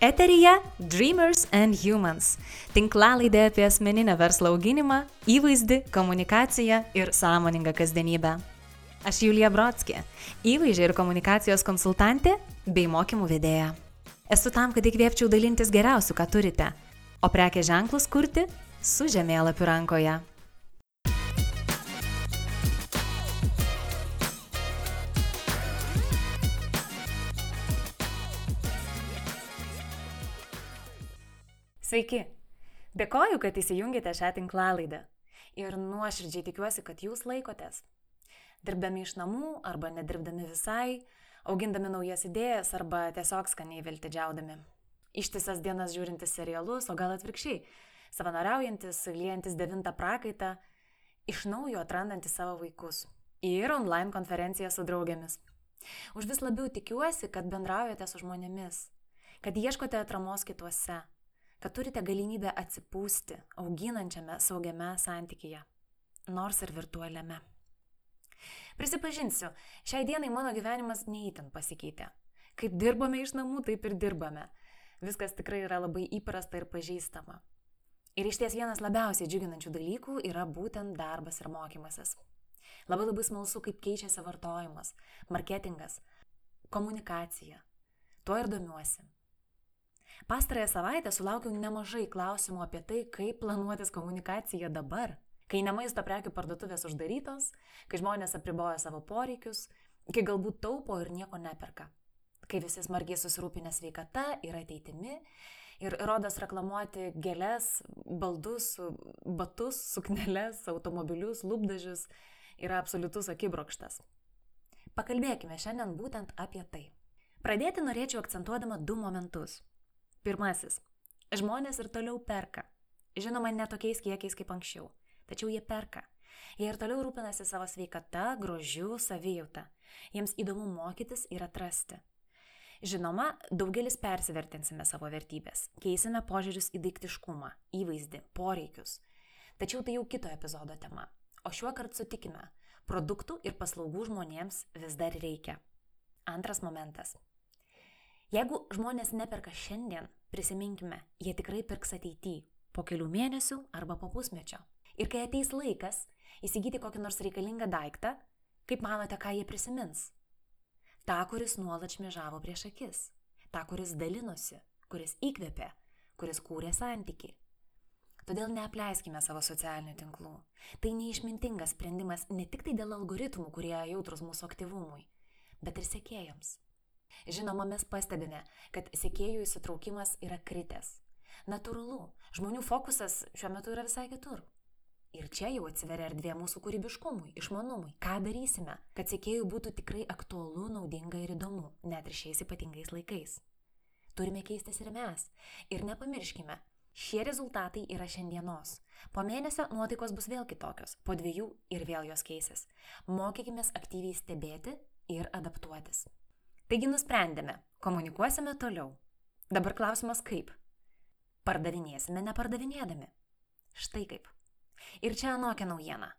Eterija Dreamers and Humans - tinklalaidė apie asmeninę verslo auginimą, įvaizdį, komunikaciją ir sąmoningą kasdienybę. Aš Julija Brodskė, įvaizdžio ir komunikacijos konsultantė bei mokymų vedėja. Esu tam, kad įkvėpčiau dalintis geriausiu, ką turite, o prekė ženklus kurti su žemėlapiu rankoje. Sveiki! Dėkoju, kad įsijungėte šią tinklalaidę. Ir nuoširdžiai tikiuosi, kad jūs laikotės. Dirbdami iš namų arba nedirbdami visai, augindami naujas idėjas arba tiesiog skaniai viltidžiaudami. Ištisas dienas žiūrintis serialus, o gal atvirkščiai, savanoriaujantis, liejantis devintą prakaitą, iš naujo atrandantis savo vaikus. Ir online konferenciją su draugėmis. Už vis labiau tikiuosi, kad bendraujate su žmonėmis, kad ieškote atramos kituose, kad turite galimybę atsipūsti auginančiame saugiame santykyje, nors ir virtualiame. Prisipažinsiu, šiai dienai mano gyvenimas neįtin pasikeitė. Kaip dirbame iš namų, taip ir dirbame. Viskas tikrai yra labai įprasta ir pažįstama. Ir iš ties vienas labiausiai džiuginančių dalykų yra būtent darbas ir mokymasis. Labai labai smalsu, kaip keičiasi vartojimas, marketingas, komunikacija. Tuo ir domiuosi. Pastarąją savaitę sulaukiau nemažai klausimų apie tai, kaip planuotis komunikaciją dabar, kai ne maisto prekių parduotuvės uždarytos, kai žmonės apriboja savo poreikius, kai galbūt taupo ir nieko neperka, kai visi smarkiai susirūpinę sveikata ir ateitimi ir rodas reklamuoti gėlės, baldus, batus, sukneles, automobilius, lūpdažius yra absoliutus akibrokštas. Pakalbėkime šiandien būtent apie tai. Pradėti norėčiau akcentuodama du momentus. Pirmasis. Žmonės ir toliau perka. Žinoma, ne tokiais kiekiais kaip anksčiau. Tačiau jie perka. Jie ir toliau rūpinasi savo sveikata, grožiu, savijauta. Jiems įdomu mokytis ir atrasti. Žinoma, daugelis persivertinsime savo vertybės, keisime požiūrius į daiktiškumą, įvaizdį, poreikius. Tačiau tai jau kito epizodo tema. O šiuo kartu sutikime, produktų ir paslaugų žmonėms vis dar reikia. Antras momentas Jeigu žmonės neperka šiandien, prisiminkime, jie tikrai pirks ateityje, po kelių mėnesių arba po pusmečio. Ir kai ateis laikas įsigyti kokį nors reikalingą daiktą, kaip manote, ką jie prisimins? Ta, kuris nuolat šmėžavo prieš akis, ta, kuris dalinosi, kuris įkvėpė, kuris kūrė santyki. Todėl neapleiskime savo socialinių tinklų. Tai neišmintingas sprendimas ne tik tai dėl algoritmų, kurie jautrus mūsų aktyvumui, bet ir sekėjams. Žinoma, mes pastebime, kad sekėjų įsitraukimas yra kritęs. Natūralu, žmonių fokusas šiuo metu yra visai kitur. Ir čia jau atsiveria erdvė mūsų kūrybiškumui, išmanumui. Ką darysime, kad sekėjų būtų tikrai aktualu, naudinga ir įdomu, net ir šiais ypatingais laikais. Turime keistis ir mes. Ir nepamirškime, šie rezultatai yra šiandienos. Po mėnesio nuotaikos bus vėl kitokios, po dviejų ir vėl jos keisis. Mokykime aktyviai stebėti ir adaptuotis. Taigi nusprendėme, komunikuosime toliau. Dabar klausimas kaip? Pardavinėsime nepardavinėdami. Štai kaip. Ir čia anokia naujiena.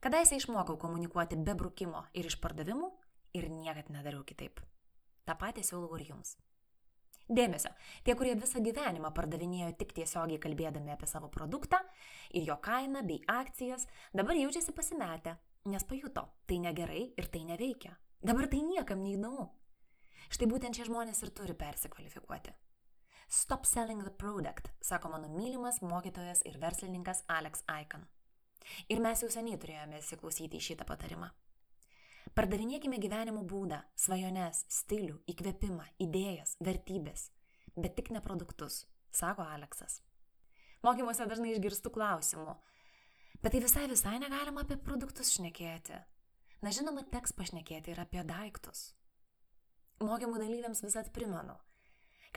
Kadaise išmokau komunikuoti be brukimo ir išpardavimų ir niekad nedariau kitaip. Ta patį siūlau ir jums. Dėmesio, tie, kurie visą gyvenimą pardavinėjo tik tiesiogiai kalbėdami apie savo produktą ir jo kainą bei akcijas, dabar jaučiasi pasimetę, nes pajuto, tai negerai ir tai neveikia. Dabar tai niekam neįdomu. Štai būtent šie žmonės ir turi persikvalifikuoti. Stop selling the product, sako mano mylimas mokytojas ir verslininkas Alex Icon. Ir mes jau seniai turėjome įsiklausyti į šitą patarimą. Pardavinėkime gyvenimo būdą, svajones, stilių, įkvėpimą, idėjas, vertybės, bet tik ne produktus, sako Aleksas. Mokymuose dažnai išgirstu klausimų, bet tai visai visai negalima apie produktus šnekėti. Na žinoma, teks pašnekėti ir apie daiktus. Mokymų dalyviams visat primenu,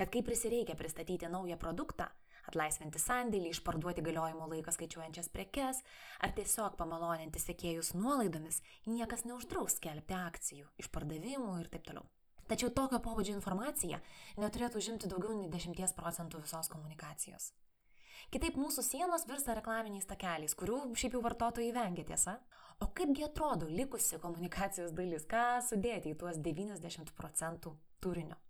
kad kai prisireikia pristatyti naują produktą, atlaisvinti sandėlį, išparduoti galiojimo laiką skaičiuojančias prekes ar tiesiog pamaloninti sekėjus nuolaidomis, niekas neuždraus skelbti akcijų, išpardavimų ir taip toliau. Tačiau tokio pobūdžio informacija neturėtų užimti daugiau nei 10 procentų visos komunikacijos. Kitaip mūsų sienos virsta reklaminiais takeliais, kurių šiaip jau vartotojai vengia tiesa. O kaipgi atrodo likusi komunikacijos dalis, ką sudėti į tuos 90 procentų turinio?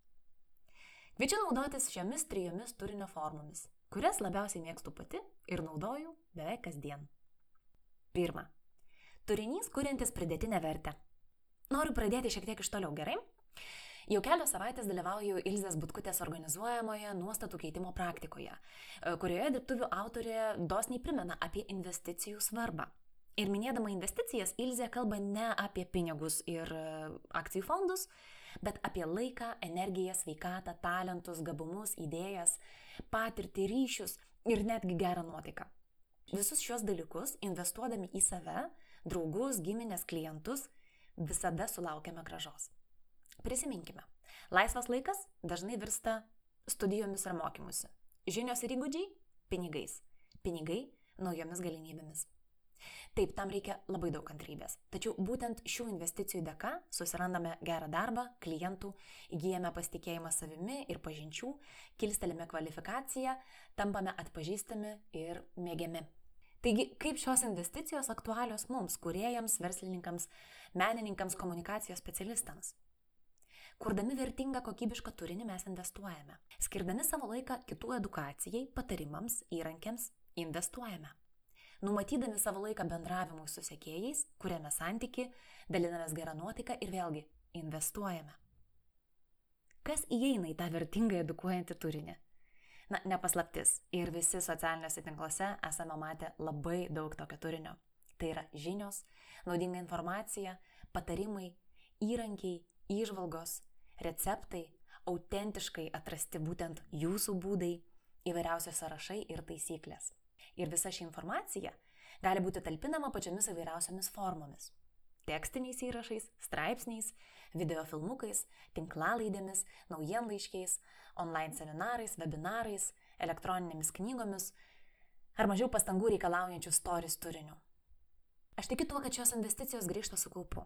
Kviečiu naudotis šiomis trijomis turinio formomis, kurias labiausiai mėgstu pati ir naudoju beveik kasdien. Pirma. Turinys, kuriantis pridėtinę vertę. Noriu pradėti šiek tiek iš toliau, gerai? Jau kelios savaitės dalyvauju Ilzės Butkutės organizuojamoje nuostatų keitimo praktikoje, e, kurioje dirbtuvių autorė dosniai primena apie investicijų svarbą. Ir minėdama investicijas, Ilzė kalba ne apie pinigus ir e, akcijų fondus, bet apie laiką, energiją, sveikatą, talentus, gabumus, idėjas, patirtį, ryšius ir netgi gerą nuotaiką. Visus šios dalykus investuodami į save, draugus, giminės, klientus, visada sulaukiame gražos. Prisiminkime, laisvas laikas dažnai virsta studijomis ar mokymusi. Žinios ir įgūdžiai - pinigais. Pinigai - naujomis galimybėmis. Taip, tam reikia labai daug kantrybės. Tačiau būtent šių investicijų dėka susirandame gerą darbą, klientų, įgyjame pasitikėjimą savimi ir pažinčių, kilstelime kvalifikaciją, tampame atpažįstami ir mėgiami. Taigi, kaip šios investicijos aktualios mums, kuriejams, verslininkams, menininkams, komunikacijos specialistams? Kurdami vertingą kokybišką turinį mes investuojame. Skirdami savo laiką kitų edukacijai, patarimams, įrankiams, investuojame. Numatydami savo laiką bendravimui su sėkėjais, kuriame santyki, dalinamės gerą nuotaiką ir vėlgi investuojame. Kas įeina į tą vertingą edukuojantį turinį? Na, nepaslaptis. Ir visi socialiniuose tinkluose esame matę labai daug tokio turinio. Tai yra žinios, naudinga informacija, patarimai, įrankiai, įžvalgos, receptai, autentiškai atrasti būtent jūsų būdai, įvairiausios sąrašai ir taisyklės. Ir visa ši informacija gali būti talpinama pačiomis įvairiausiamis formomis. Tekstiniais įrašais, straipsniais, videofilmukais, tinklalaidėmis, naujienlaiškiais, online seminarais, webinarais, elektroninėmis knygomis ar mažiau pastangų reikalaujančių stories turiniu. Aš tikiu tuo, kad šios investicijos grįžta su kaupu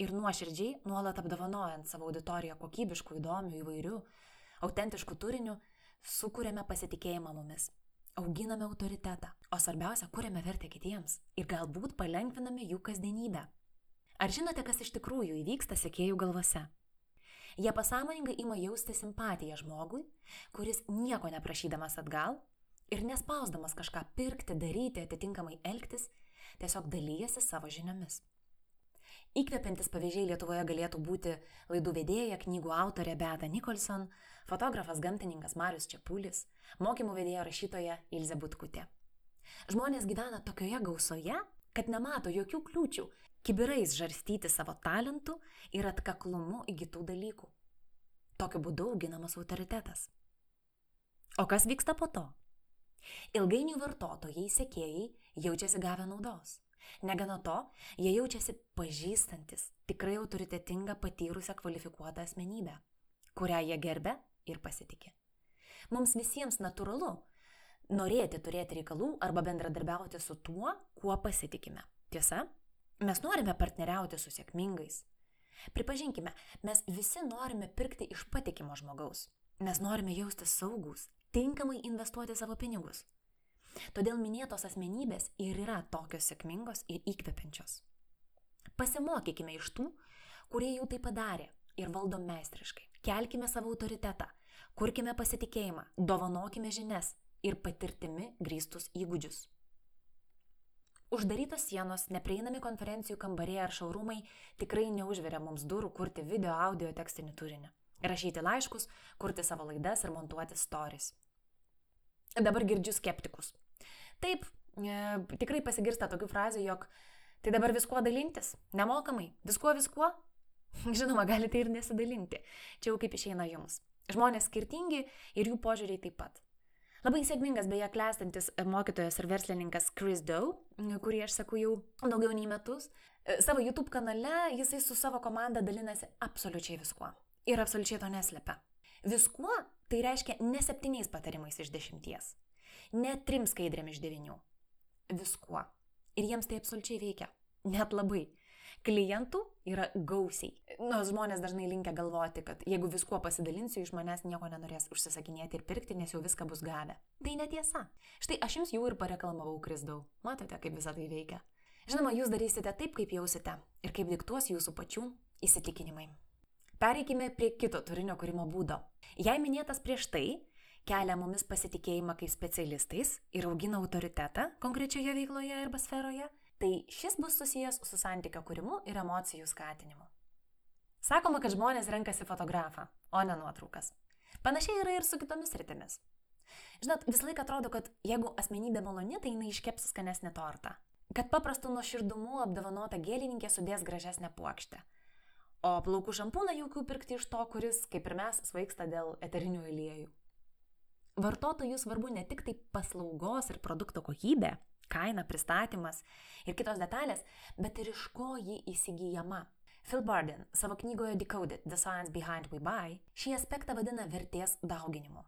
ir nuoširdžiai, nuolat apdovanojant savo auditoriją kokybiškų, įdomių, įvairių, autentiškų turinių, sukūrėme pasitikėjimą mumis, auginame autoritetą, o svarbiausia, kūrėme vertę kitiems ir galbūt palengviname jų kasdienybę. Ar žinote, kas iš tikrųjų įvyksta sekėjų galvose? Jie pasąmoningai ima jausti simpatiją žmogui, kuris nieko neprašydamas atgal ir nespausdamas kažką pirkti, daryti, atitinkamai elgtis, tiesiog dalyjasi savo žiniomis. Įkvepiantis pavyzdžiai Lietuvoje galėtų būti laidų vedėja, knygų autorė Beata Nikolson, fotografas gamtininkas Marius Čiapulis, mokymų vedėja rašytoja Ilze Butkutė. Žmonės gyvena tokioje gausoje, kad nemato jokių kliūčių kibirais žarstyti savo talentų ir atkaklumu įgytų dalykų. Tokiu būdu auginamas autoritetas. O kas vyksta po to? Ilgainiui vartotojai, sekėjai jaučiasi gavę naudos. Negana to, jie jaučiasi pažįstantis tikrai autoritetingą patyrusią kvalifikuotą asmenybę, kurią jie gerbė ir pasitikė. Mums visiems natūralu norėti turėti reikalų arba bendradarbiauti su tuo, kuo pasitikime. Tiesa, mes norime partneriauti su sėkmingais. Pripažinkime, mes visi norime pirkti iš patikimo žmogaus. Mes norime jausti saugus, tinkamai investuoti savo pinigus. Todėl minėtos asmenybės ir yra tokios sėkmingos ir įkvepiančios. Pasimokykime iš tų, kurie jau tai padarė ir valdo meistriškai. Kelkime savo autoritetą, kurkime pasitikėjimą, dovanokime žinias ir patirtimi grįstus įgūdžius. Uždarytos sienos, neprieinami konferencijų kambariai ar šaurumai tikrai neužveria mums durų kurti video, audio, tekstinį turinį. Rašyti laiškus, kurti savo laidas ir montuoti stories. Dabar girdžiu skeptikus. Taip, e, tikrai pasigirsta tokių frazių, jog tai dabar viskuo dalintis, nemokamai, viskuo viskuo. Žinoma, galite ir nesidalinti. Čia jau kaip išeina jums. Žmonės skirtingi ir jų požiūriai taip pat. Labai sėkmingas, beje, klestantis mokytojas ir verslininkas Chris Doe, kurį aš sakau jau daugiau nei metus, e, savo YouTube kanale jisai su savo komanda dalinasi absoliučiai viskuo. Ir absoliučiai to neslepia. Viskuo tai reiškia ne septyniais patarimais iš dešimties ne trim skaidrėm iš devinių. Viskuo. Ir jiems tai absoliučiai veikia. Net labai. Klientų yra gausiai. Nors žmonės dažnai linkia galvoti, kad jeigu viskuo pasidalinsiu, iš manęs nieko nenorės užsisakinėti ir pirkti, nes jau viską bus gavę. Tai netiesa. Štai aš jums jau ir pareklamavau Krisdau. Matote, kaip visą tai veikia. Žinoma, jūs darysite taip, kaip jausite ir kaip diktuos jūsų pačių įsitikinimai. Pereikime prie kito turinio kūrimo būdo. Jei minėtas prieš tai, kelia mumis pasitikėjimą kaip specialistais ir augina autoritetą konkrečioje veikloje arba sferoje, tai šis bus susijęs su santykio kūrimu ir emocijų skatinimu. Sakoma, kad žmonės renkasi fotografą, o ne nuotraukas. Panašiai yra ir su kitomis rytimis. Žinot, visą laiką atrodo, kad jeigu asmenybė maloni, tai jinai iškeps skanesnį tortą. Kad paprastu nuoširdumu apdovanota gėlininkė sudės gražesnę puokštę. O plaukų šampūną jaukių pirkti iš to, kuris, kaip ir mes, svaigsta dėl eterinių aliejų. Vartotojų svarbu ne tik tai paslaugos ir produkto kokybė, kaina, pristatymas ir kitos detalės, bet ir iš ko ji įsigijama. Phil Barden savo knygoje Decoded The Science Behind We Buy šį aspektą vadina vertės dauginimu.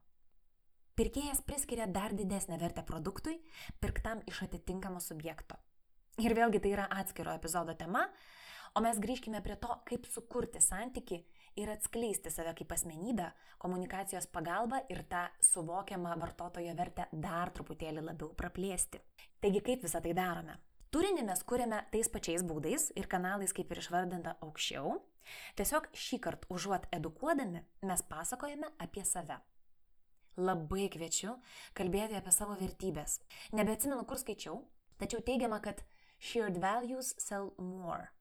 Pirkėjas priskiria dar didesnę vertę produktui, pirktam iš atitinkamo subjekto. Ir vėlgi tai yra atskiro epizodo tema, o mes grįžkime prie to, kaip sukurti santyki ir atskleisti save kaip asmenybę komunikacijos pagalba ir tą suvokiamą vartotojo vertę dar truputėlį labiau praplėsti. Taigi kaip visą tai darome? Turinį mes kūrėme tais pačiais būdais ir kanalais, kaip ir išvardinta aukščiau. Tiesiog šį kartą užuot edukuodami, mes pasakojame apie save. Labai kviečiu kalbėti apie savo vertybės. Nebeatsimenu, kur skaičiau, tačiau teigiama, kad shared values sell more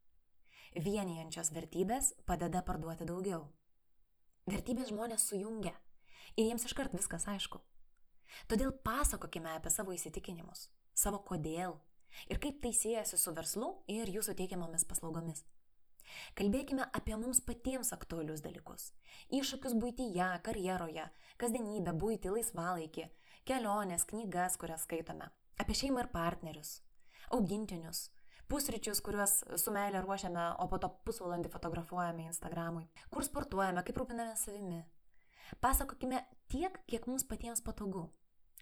vienijančios vertybės padeda parduoti daugiau. Vertybės žmonės sujungia ir jiems iškart viskas aišku. Todėl pasakokime apie savo įsitikinimus, savo kodėl ir kaip tai siejasi su verslu ir jūsų teikiamomis paslaugomis. Kalbėkime apie mums patiems aktualius dalykus - iššūkius būtyje, karjeroje, kasdienybę, būti, laisvalaikį, keliones, knygas, kurias skaitome, apie šeimą ir partnerius, augintinius, pusryčius, kuriuos su meilė ruošiame, o po to pusvalandį fotografuojame Instagramui, kur sportuojame, kaip rūpiname savimi. Pasakokime tiek, kiek mums patiems patogu.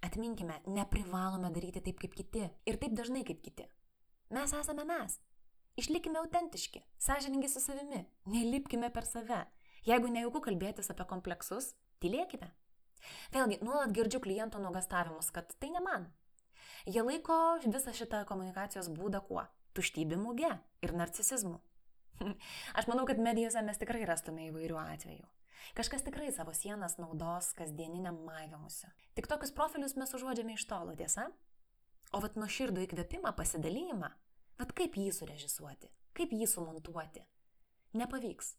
Atminkime, neprivalome daryti taip kaip kiti ir taip dažnai kaip kiti. Mes esame mes. Išlikime autentiški, sąžiningi su savimi, nelipkime per save. Jeigu nejauku kalbėtis apie kompleksus, tylėkime. Vėlgi, nuolat girdžiu kliento nuogastavimus, kad tai ne man. Jie laiko visą šitą komunikacijos būdą kuo? Tuštybė muge ir narcisizmu. Aš manau, kad medijose mes tikrai rastume įvairių atvejų. Kažkas tikrai savo sienas naudos kasdieniniam maivimuose. Tik tokius profilius mes užuodžiame iš tolo, tiesa? O vat nuoširdų įkvėpimą, pasidalymą, vat kaip jį surežisuoti, kaip jį sumontuoti. Nepavyks.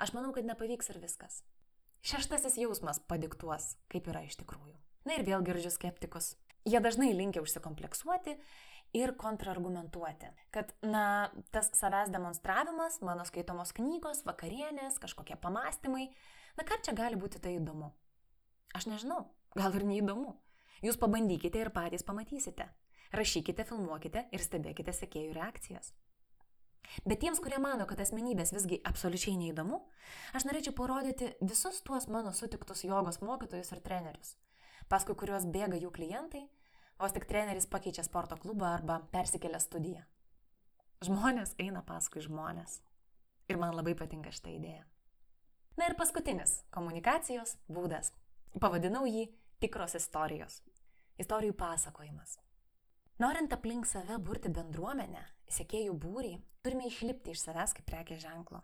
Aš manau, kad nepavyks ir viskas. Šeštasis jausmas padiktuos, kaip yra iš tikrųjų. Na ir vėl girdžiu skeptikus. Jie dažnai linkia užsikompleksuoti ir kontrargumentuoti. Kad, na, tas savęs demonstravimas, mano skaitomos knygos, vakarienės, kažkokie pamastymai, na, ką čia gali būti tai įdomu? Aš nežinau, gal ir neįdomu. Jūs pabandykite ir patys pamatysite. Rašykite, filmuokite ir stebėkite sekėjų reakcijas. Bet tiems, kurie mano, kad asmenybės visgi absoliučiai neįdomu, aš norėčiau parodyti visus tuos mano sutiktus jogos mokytojus ir trenerius, paskui kuriuos bėga jų klientai vos tik treneris pakeičia sporto klubą arba persikelia studiją. Žmonės eina paskui žmonės. Ir man labai patinka šitą idėją. Na ir paskutinis komunikacijos būdas. Pavadinau jį tikros istorijos. Istorijų pasakojimas. Norint aplink save burti bendruomenę, sekėjų būrį, turime išlipti iš savęs kaip prekės ženklo.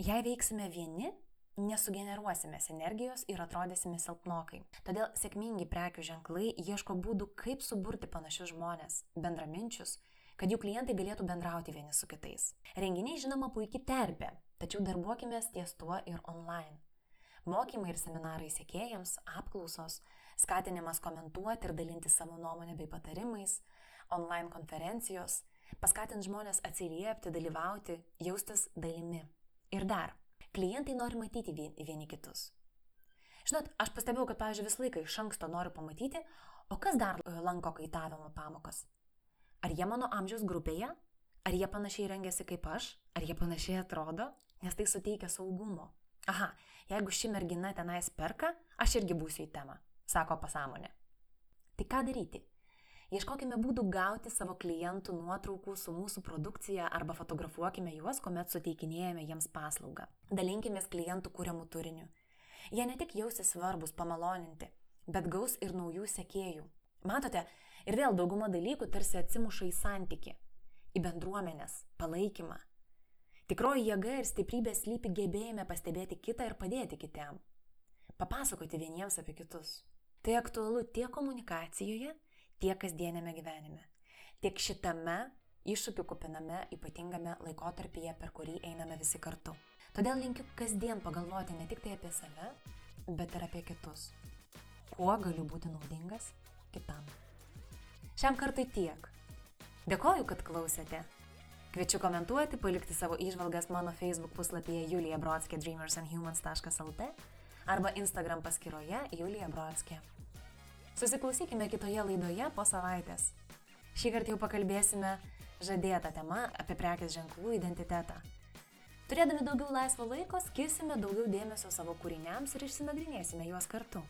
Jei veiksime vieni, nesugeneruosime sinergijos ir atrodysime silpnokai. Todėl sėkmingi prekių ženklai ieško būdų, kaip suburti panašius žmonės, bendraminčius, kad jų klientai galėtų bendrauti vieni su kitais. Renginiai žinoma puikiai terpė, tačiau darbuokime ties tuo ir online. Mokymai ir seminarai sėkėjams, apklausos, skatinimas komentuoti ir dalinti savo nuomonę bei patarimais, online konferencijos, paskatins žmonės atsiliepti, dalyvauti, jaustis dalimi. Ir dar, Klientai nori matyti vieni kitus. Žinot, aš pastebėjau, kad, pavyzdžiui, visą laiką iš anksto noriu pamatyti, o kas dar e, lanko kaitavimo pamokas. Ar jie mano amžiaus grupėje, ar jie panašiai rengiasi kaip aš, ar jie panašiai atrodo, nes tai suteikia saugumo. Aha, jeigu ši mergina tenais perka, aš irgi būsiu į temą, sako pasąmonė. Tai ką daryti? Ieškokime būdų gauti savo klientų nuotraukų su mūsų produkcija arba fotografuokime juos, kuomet suteikinėjame jiems paslaugą. Dalinkime klientų kūriamų turiniu. Jie ne tik jausis svarbus, pamaloninti, bet gaus ir naujų sekėjų. Matote, ir vėl dauguma dalykų tarsi atsimuša į santyki, į bendruomenės, palaikymą. Tikroji jėga ir stiprybė slypi gebėjime pastebėti kitą ir padėti kitiem. Papasakoti vieniems apie kitus. Tai aktualu tiek komunikacijoje, tiek kasdienėme gyvenime, tiek šitame iššūkių kupiname ypatingame laikotarpyje, per kurį einame visi kartu. Todėl linkiu kasdien pagalvoti ne tik tai apie save, bet ir apie kitus. Kuo galiu būti naudingas kitam. Šiam kartui tiek. Dėkoju, kad klausėte. Kviečiu komentuoti, palikti savo išvalgas mano Facebook puslapyje Julija Brodskė dreamersandhumans.lt arba Instagram paskyroje Julija Brodskė. Susiklausykime kitoje laidoje po savaitės. Šį kartą jau pakalbėsime žadėtą temą apie prekės ženklų identitetą. Turėdami daugiau laisvo laiko, skirsime daugiau dėmesio savo kūriniams ir išsinagrinėsime juos kartu.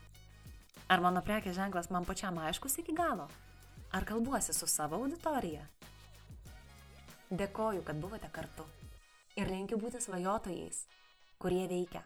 Ar mano prekės ženklas man pačiam aiškus iki galo? Ar kalbuosi su savo auditorija? Dėkoju, kad buvote kartu. Ir linkiu būti svajotojais, kurie veikia.